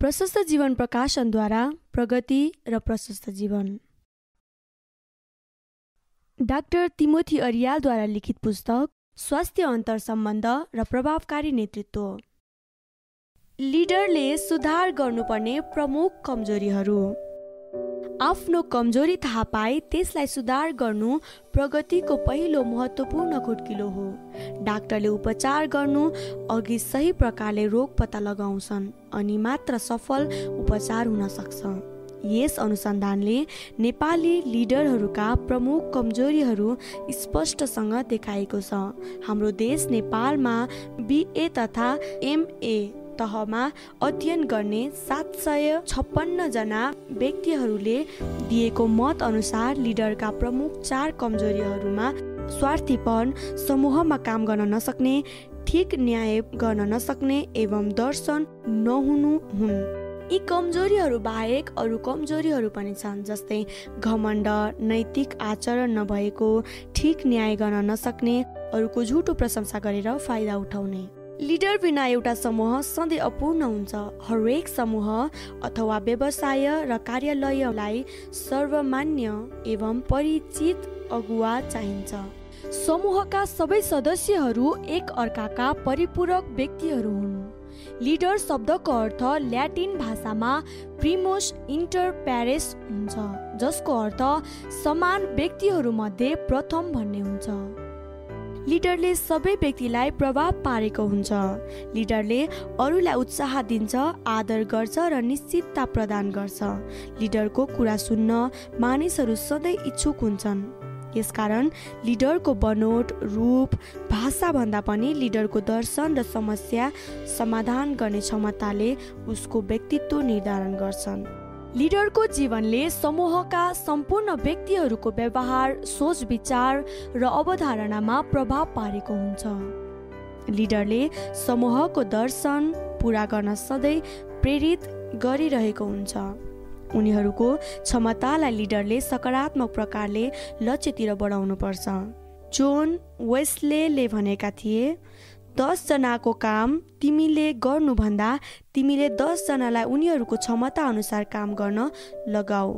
प्रशस्त जीवन प्रकाशनद्वारा प्रगति र प्रशस्त जीवन। डाक्टर तिमोथी अरियालद्वारा लिखित पुस्तक स्वास्थ्य अन्तर सम्बन्ध र प्रभावकारी नेतृत्व। लिडरले सुधार गर्नुपर्ने प्रमुख कमजोरीहरू। आफ्नो कमजोरी थाहा पाए त्यसलाई सुधार गर्नु प्रगतिको पहिलो महत्त्वपूर्ण खुड्किलो हो। डाक्टरले उपचार गर्नु अघि सही प्रकारले रोग पत्ता लगाउँछन् अनि मात्र सफल उपचार हुन सक्छ। यस अनुसन्धानले नेपाली लिडरहरूका प्रमुख कमजोरीहरू स्पष्टसँग देखाएको छ। हाम्रो देश नेपालमा बिए तथा एमए तहमा अध्ययन गर्ने सात सय छप्पन्नजना व्यक्तिहरूले दिएको मत अनुसार लिडरका प्रमुख चार कमजोरीहरूमा स्वार्थीपन समूहमा काम गर्न नसक्ने ठिक न्याय गर्न नसक्ने एवं दर्शन नहुनु हुन्। यी कमजोरीहरू बाहेक अरू कमजोरीहरू पनि छन् जस्तै घमण्ड नैतिक आचरण नभएको ठिक न्याय गर्न नसक्ने अरूको झुटो प्रशंसा गरेर फाइदा उठाउने। लिडर बिना एउटा समूह सधैँ अपूर्ण हुन्छ। हरेक समूह अथवा व्यवसाय र कार्यालयलाई सर्वमान्य एवं परिचित अगुवा चाहिन्छ। समूहका सबै सदस्यहरू एक अर्काका परिपूरक व्यक्तिहरू हुन्। लिडर शब्दको अर्थ ल्याटिन भाषामा प्रिमोस इन्टर प्यारेस हुन्छ जसको अर्थ समान व्यक्तिहरूमध्ये प्रथम भन्ने हुन्छ। लिडरले सबै व्यक्तिलाई प्रभाव पारेको हुन्छ। लिडरले अरूलाई उत्साह दिन्छ आदर गर्छ र निश्चितता प्रदान गर्छ। लिडरको कुरा सुन्न मानिसहरू सधैँ इच्छुक हुन्छन्। यसकारण लिडरको बनोट रूप भाषाभन्दा पनि लिडरको दर्शन र समस्या समाधान गर्ने क्षमताले उसको व्यक्तित्व निर्धारण गर्छन्। लिडरको जीवनले समूहका सम्पूर्ण व्यक्तिहरूको व्यवहार सोच विचार र अवधारणामा प्रभाव पारेको हुन्छ। लिडरले समूहको दर्शन पुरा गर्न सधैँ प्रेरित गरिरहेको हुन्छ। उनीहरूको क्षमतालाई लिडरले सकारात्मक प्रकारले लक्ष्यतिर बढाउनुपर्छ। जोन वेस्ले भनेका थिए दसजनाको काम तिमीले गर्नुभन्दा तिमीले दसजनालाई उनीहरूको क्षमता अनुसार काम गर्न लगाऊ।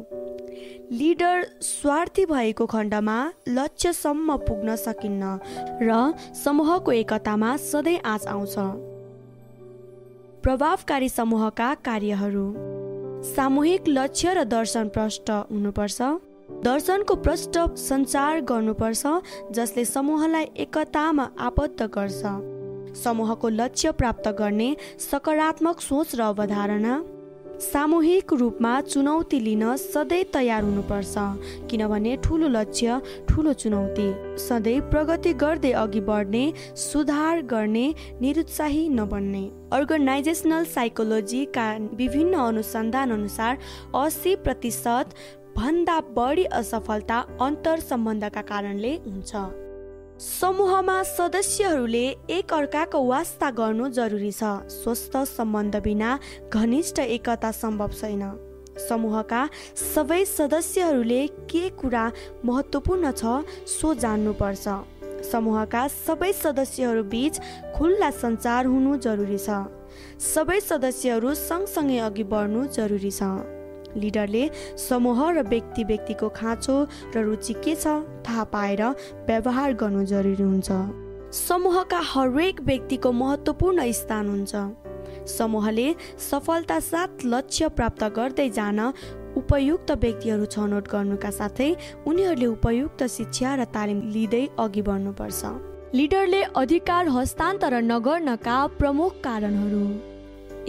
लिडर स्वार्थी भएको खण्डमा लक्ष्यसम्म पुग्न सकिन्न र समूहको एकतामा सधैँ आँच आउँछ। प्रभावकारी समूहका कार्यहरू। सामूहिक लक्ष्य र दर्शन प्रष्ट हुनुपर्छ। दर्शनको प्रष्ट सञ्चार गर्नुपर्छ जसले समूहलाई एकतामा आबद्ध गर्छ। समूहको लक्ष्य प्राप्त गर्ने सकारात्मक सोच र अवधारणा। सामूहिक रूपमा चुनौती लिन सधैँ तयार हुनुपर्छ किनभने ठुलो लक्ष्य ठुलो चुनौती। सधैँ प्रगति गर्दै अघि बढ्ने सुधार गर्ने निरुत्साही नबन्ने। अर्गनाइजेसनल साइकोलोजीका विभिन्न अनुसन्धान अनुसार अस्सी प्रतिशत भन्दा बढी असफलता अन्तर सम्बन्धका कारणले हुन्छ। समूहमा सदस्यहरूले एक अर्काको वास्ता गर्नु जरुरी छ। स्वस्थ सम्बन्ध बिना घनिष्ठ एकता सम्भव छैन। समूहका सबै सदस्यहरूले के कुरा महत्त्वपूर्ण छ सो जान्नुपर्छ। समूहका सबै सदस्यहरू बिच खुल्ला सञ्चार हुनु जरुरी छ। सबै सदस्यहरू सँगसँगै अघि बढ्नु जरुरी छ। लिडरले समूह र व्यक्ति व्यक्तिको खाँचो र रुचि के छ थाहा पाएर व्यवहार गर्नु जरुरी हुन्छ। समूहका हरेक व्यक्तिको महत्त्वपूर्ण स्थान हुन्छ। समूहले सफलता साथ लक्ष्य प्राप्त गर्दै जान उपयुक्त व्यक्तिहरू छनौट गर्नुका साथै उनीहरूले उपयुक्त शिक्षा र तालिम लिँदै अघि बढ्नुपर्छ। लिडरले अधिकार हस्तान्तरण नगर्नका प्रमुख कारणहरू।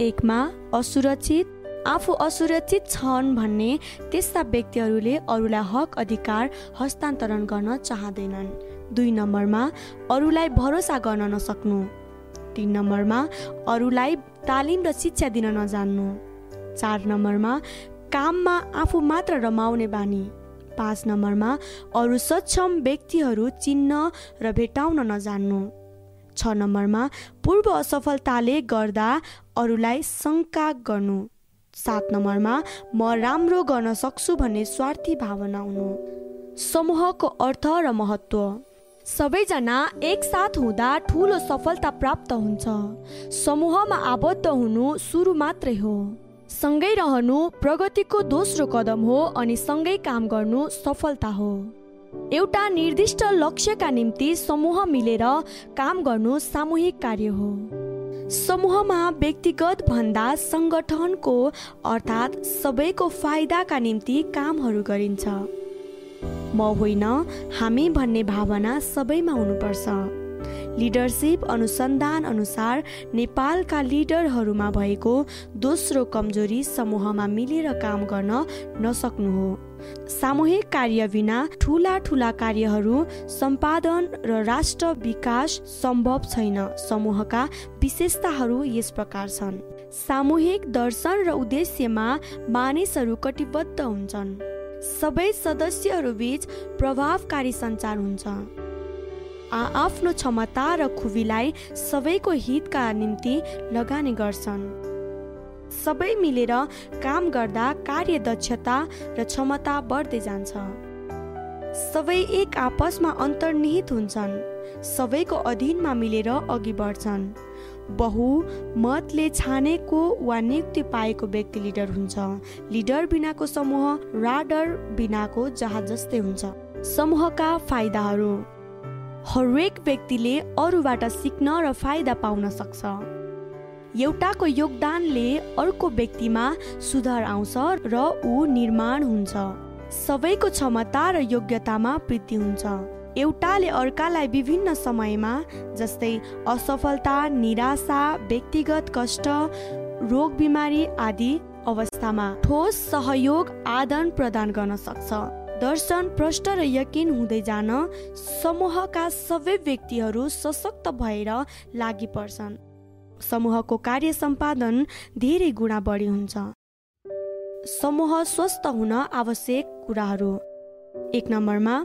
एकमा असुरक्षित आफू असुरक्षित छन् भन्ने त्यस्ता व्यक्तिहरूले अरूलाई हक अधिकार हस्तान्तरण गर्न चाहँदैनन्। दुई नम्बरमा अरूलाई भरोसा गर्न नसक्नु। तिन नम्बरमा अरूलाई तालिम र शिक्षा दिन नजान्नु। चार नम्बरमा काममा आफू मात्र रमाउने बानी। पाँच नम्बरमा अरू सक्षम व्यक्तिहरू चिन्न र भेटाउन नजान्नु। छ नम्बरमा पूर्व असफलताले गर्दा अरूलाई शङ्का गर्नु। सात नम्बरमा म राम्रो गर्न सक्छु भन्ने स्वार्थी भावना हुनु। समूहको अर्थ र महत्त्व। सबैजना एकसाथ हुँदा ठुलो सफलता प्राप्त हुन्छ। समूहमा आबद्ध हुनु सुरु मात्रै हो। सँगै रहनु प्रगतिको दोस्रो कदम हो अनि सँगै काम गर्नु सफलता हो। एउटा निर्दिष्ट लक्ष्यका निम्ति समूह मिलेर काम गर्नु सामूहिक कार्य हो। समूहमा व्यक्तिगत भन्दा सङ्गठनको अर्थात् सबैको फाइदाका निम्ति कामहरू गरिन्छ। म होइन हामी भन्ने भावना सबैमा हुनुपर्छ। लिडरसिप अनुसन्धान अनुसार नेपालका लिडरहरूमा भएको दोस्रो कमजोरी समूहमा मिलेर काम गर्न नसक्नु हो। सामूहिक कार्य बिना ठुला ठुला कार्यहरू सम्पादन र राष्ट्र विकास सम्भव छैन। समूहका विशेषताहरू यस प्रकार छन्। सामूहिक दर्शन र उद्देश्यमा मानिसहरू कटिबद्ध हुन्छन्। सबै सदस्यहरू बीच प्रभावकारी सञ्चार हुन्छ। आफ्नो क्षमता र खुबीलाई सबैको हितका निम्ति लगानी गर्छन्। सबै मिलेर काम गर्दा कार्य दक्षता र क्षमता बढ्दै जान्छ। सबै एक आपसमा अन्तर्निहित हुन्छन्। सबैको अधीनमा मिलेर अघि बढ्छन्। बहु मतले छानेको वा नियुक्ति पाएको व्यक्ति लिडर हुन्छ। लिडर बिनाको समूह राडर बिनाको जहाज जस्तै हुन्छ। समूहका फाइदाहरू हरेक व्यक्तिले अरूबाट सिक्न र फाइदा पाउन सक्छ। एउटाको योगदानले अर्को व्यक्तिमा सुधार आउँछ र ऊ निर्माण हुन्छ। सबैको क्षमता र योग्यतामा वृद्धि हुन्छ। एउटाले अर्कालाई विभिन्न समयमा जस्तै असफलता निराशा व्यक्तिगत कष्ट रोग बिमारी आदि अवस्थामा ठोस सहयोग आदान प्रदान गर्न सक्छ। दर्शन प्रष्ट र यकिन हुँदै जान समूहका सबै व्यक्तिहरू सशक्त भएर लागि पर्छन्। समूहको कार्य सम्पादन धेरै गुणा बढी हुन्छ। समूह स्वस्थ हुन आवश्यक कुराहरू। एक नम्बरमा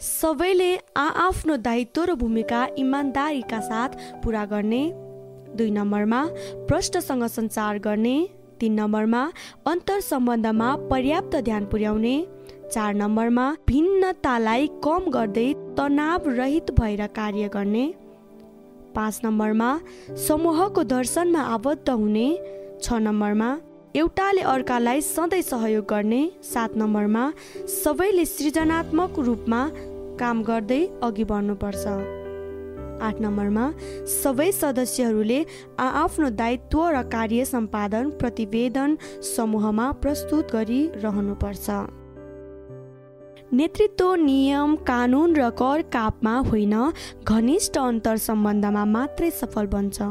सबैले आआफ्नो दायित्व र भूमिका इमान्दारीका साथ पुरा गर्ने। दुई नम्बरमा प्रष्टसँग सञ्चार गर्ने। तिन नम्बरमा अन्तर सम्बन्धमा पर्याप्त ध्यान पुर्याउने। चार नम्बरमा भिन्नतालाई कम गर्दै तनाव रहित भएर कार्य गर्ने। पाँच नम्बरमा समूहको दर्शनमा आबद्ध हुने। छ नम्बरमा एउटाले अर्कालाई सधैँ सहयोग गर्ने। सात नम्बरमा सबैले सृजनात्मक रूपमा काम गर्दै अघि बढ्नुपर्छ। आठ नम्बरमा सबै सदस्यहरूले आआफ्नो दायित्व र कार्य सम्पादन प्रतिवेदन समूहमा प्रस्तुत गरिरहनुपर्छ नेतृत्व नियम कानुन र कर कापमा होइन घनिष्ठ अन्तर सम्बन्धमा मात्रै सफल बन्छ।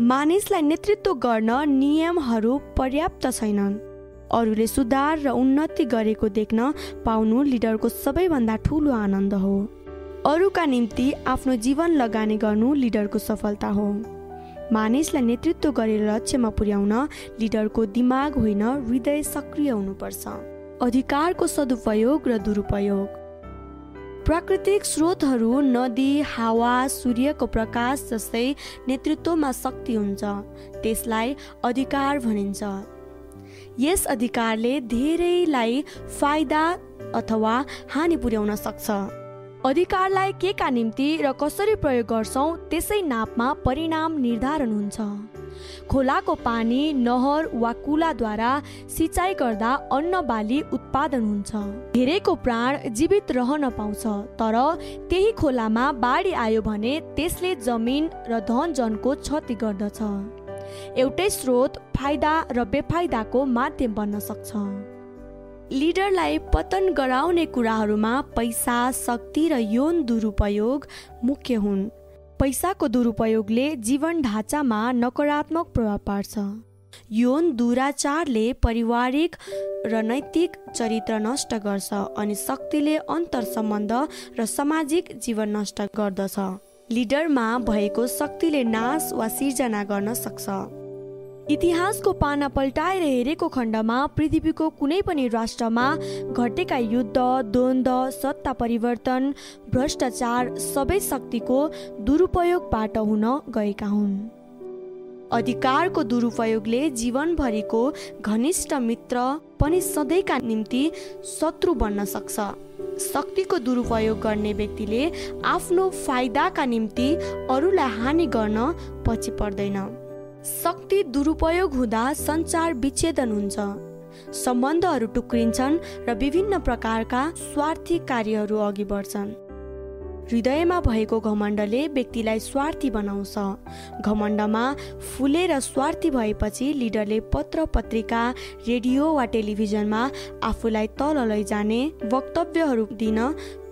मानिसलाई नेतृत्व गर्न नियमहरू पर्याप्त छैनन्। अरूले सुधार र उन्नति गरेको देख्न पाउनु लिडरको सबैभन्दा ठुलो आनन्द हो। अरूका निम्ति आफ्नो जीवन लगानी गर्नु लिडरको सफलता हो। मानिसलाई नेतृत्व गरेर लक्ष्यमा पुर्याउन लिडरको दिमाग होइन हृदय सक्रिय हुनुपर्छ। अधिकारको सदुपयोग र दुरुपयोग। प्राकृतिक स्रोतहरू नदी हावा सूर्यको प्रकाश जस्तै नेतृत्वमा शक्ति हुन्छ त्यसलाई अधिकार भनिन्छ। यस अधिकारले धेरैलाई फाइदा अथवा हानि पुर्याउन सक्छ। अधिकारलाई के का निम्ति र कसरी प्रयोग गर्छौँ त्यसै नापमा परिणाम निर्धारण हुन्छ। खोलाको पानी नहर वा कुलाद्वारा सिँचाइ गर्दा अन्न बाली उत्पादन हुन्छ। धेरैको प्राण जीवित रहन पाउँछ तर त्यही खोलामा बाढी आयो भने त्यसले जमिन र धन जनको क्षति गर्दछ। एउटै स्रोत फाइदा र बेफाइदाको माध्यम बन्न सक्छ। लिडरलाई पतन गराउने कुराहरूमा पैसा शक्ति र यौन दुरुपयोग मुख्य हुन्। पैसाको दुरुपयोगले जीवन ढाँचामा नकारात्मक प्रभाव पार्छ। यौन दुराचारले पारिवारिक र नैतिक चरित्र नष्ट गर्छ अनि शक्तिले अन्तर सम्बन्ध र सामाजिक जीवन नष्ट गर्दछ। लिडरमा भएको शक्तिले नाश वा सिर्जना गर्न सक्छ। इतिहासको पाना पल्टाएर हेरेको खण्डमा पृथ्वीको कुनै पनि राष्ट्रमा घटेका युद्ध द्वन्द सत्ता परिवर्तन भ्रष्टाचार सबै शक्तिको दुरुपयोगबाट हुन गएका हुन्। अधिकारको दुरुपयोगले जीवनभरिको घनिष्ठ मित्र पनि सधैँका निम्ति शत्रु बन्न सक्छ। शक्तिको दुरुपयोग गर्ने व्यक्तिले आफ्नो फाइदाका निम्ति अरूलाई हानि गर्न पछि पर्दैन। शक्ति दुरुपयोग हुँदा सञ्चार विच्छेदन हुन्छ। सम्बन्धहरू टुक्रिन्छन् र विभिन्न प्रकारका स्वार्थी कार्यहरू अघि बढ्छन्। हृदयमा भएको घमण्डले व्यक्तिलाई स्वार्थी बनाउँछ। घमण्डमा फुलेर स्वार्थी भएपछि लिडरले पत्र पत्रिका रेडियो वा टेलिभिजनमा आफूलाई तल लैजाने वक्तव्यहरू दिन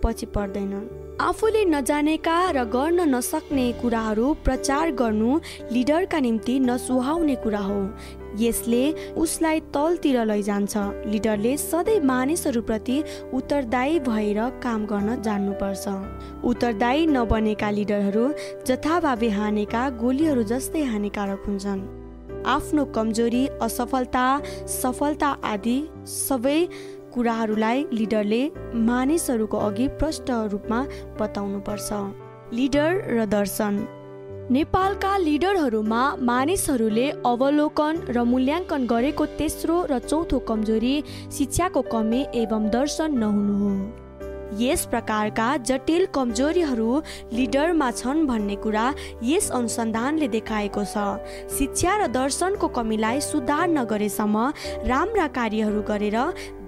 पछि पर्दैनन्। आफूले नजानेका र गर्न नसक्ने कुराहरू प्रचार गर्नु लिडरका निम्ति नसुहाउने कुरा हो। यसले उसलाई तलतिर लैजान्छ। लिडरले सधैँ मानिसहरूप्रति उत्तरदायी भएर काम गर्न जान्नुपर्छ। उत्तरदायी नबनेका लिडरहरू जथाभावी हानेका गोलीहरू जस्तै हानिकारक हुन्छन्। आफ्नो कमजोरी असफलता सफलता आदि सबै कुराहरूलाई लिडरले मानिसहरूको अघि प्रष्ट रूपमा बताउनुपर्छ। लिडर र दर्शन। नेपालका लिडरहरूमा मानिसहरूले अवलोकन र मूल्याङ्कन गरेको तेस्रो र चौथो कमजोरी शिक्षाको कमी एवं दर्शन नहुनु हो। यस प्रकारका जटिल कमजोरीहरू लिडरमा छन् भन्ने कुरा यस अनुसन्धानले देखाएको छ। शिक्षा र दर्शनको कमीलाई सुधार नगरेसम्म राम्रा कार्यहरू गरेर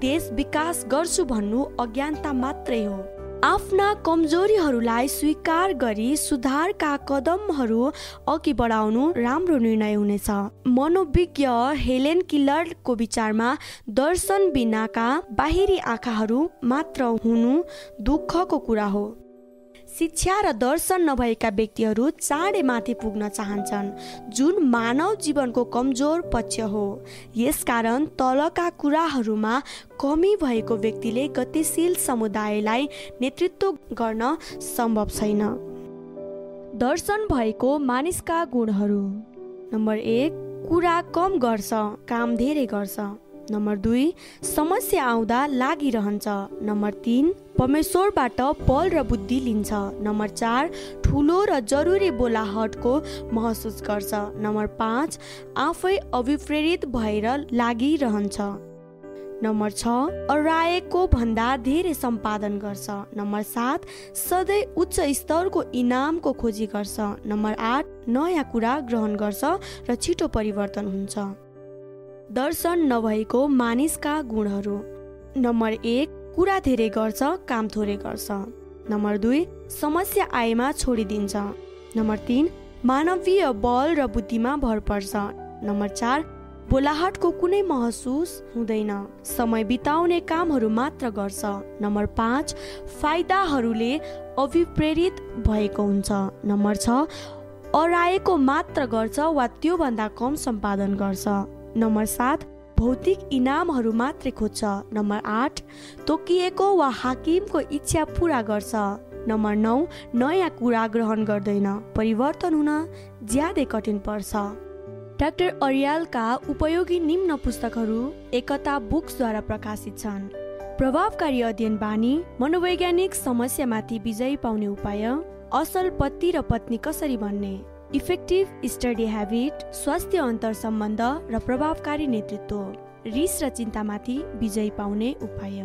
देश विकास गर्छु भन्नु अज्ञानता मात्रै हो। आफ्ना कमजोरीहरूलाई स्वीकार गरी सुधारका कदमहरू अघि बढाउनु राम्रो निर्णय हुनेछ। मनोविज्ञ हेलेन किलरको विचारमा दर्शन बिनाका बाहिरी आँखाहरू मात्र हुनु दुःखको कुरा हो। शिक्षा र दर्शन नभएका व्यक्तिहरू चाँडै माथि पुग्न चाहन्छन्। जुन मानव जीवनको कमजोर पक्ष हो। यसकारण तलका कुराहरूमा कमी भएको व्यक्तिले गतिशील समुदायलाई नेतृत्व गर्न सम्भव छैन। दर्शन भएको मानिसका गुणहरू। नम्बर एक कुरा कम गर्छ काम धेरै गर्छ। नम्बर दुई समस्या आउँदा लागिरहन्छ। नम्बर तिन परमेश्वरबाट बल र बुद्धि लिन्छ। नम्बर चार ठुलो र जरुरी बोलाहटको महसुस गर्छ। नम्बर पाँच आफै अभिप्रेरित भएर लागिरहन्छ। नम्बर छ अराएको भन्दा धेरै सम्पादन गर्छ। नम्बर सात सधैँ उच्च स्तरको इनामको खोजी गर्छ। नम्बर आठ नयाँ कुरा ग्रहण गर्छ र छिटो परिवर्तन हुन्छ। दर्शन नभएको मानिसका गुणहरू। नम्बर एक कुरा धेरै गर्छ काम थोरै गर्छ। नम्बर दुई समस्या आएमा छोडिदिन्छ। नम्बर तिन मानवीय बल र बुद्धिमा भर पर्छ। नम्बर चार बोलाहटको कुनै महसुस हुँदैन। समय बिताउने कामहरू मात्र गर्छ। नम्बर पाँच फाइदाहरूले अभिप्रेरित भएको हुन्छ। नम्बर छ अराएको मात्र गर्छ वा त्योभन्दा कम सम्पादन गर्छ। नम्बर सात भौतिक इनामहरू मात्रै खोज्छ। नम्बर आठ तोकिएको वा हाकिमको इच्छा पुरा गर्छ। नम्बर नौ नयाँ कुरा ग्रहण गर्दैन। परिवर्तन हुन ज्यादै कठिन पर्छ। डाक्टर अरियालका उपयोगी निम्न पुस्तकहरू एकता बुक्सद्वारा प्रकाशित छन्। प्रभावकारी अध्ययन बानी मनोवैज्ञानिक समस्यामाथि विजय पाउने उपाय असल पति र पत्नी कसरी भन्ने इफेक्टिभ स्टडी ह्याबिट स्वास्थ्य अन्तर सम्बन्ध र प्रभावकारी नेतृत्व रिस र चिन्तामाथि विजय पाउने उपाय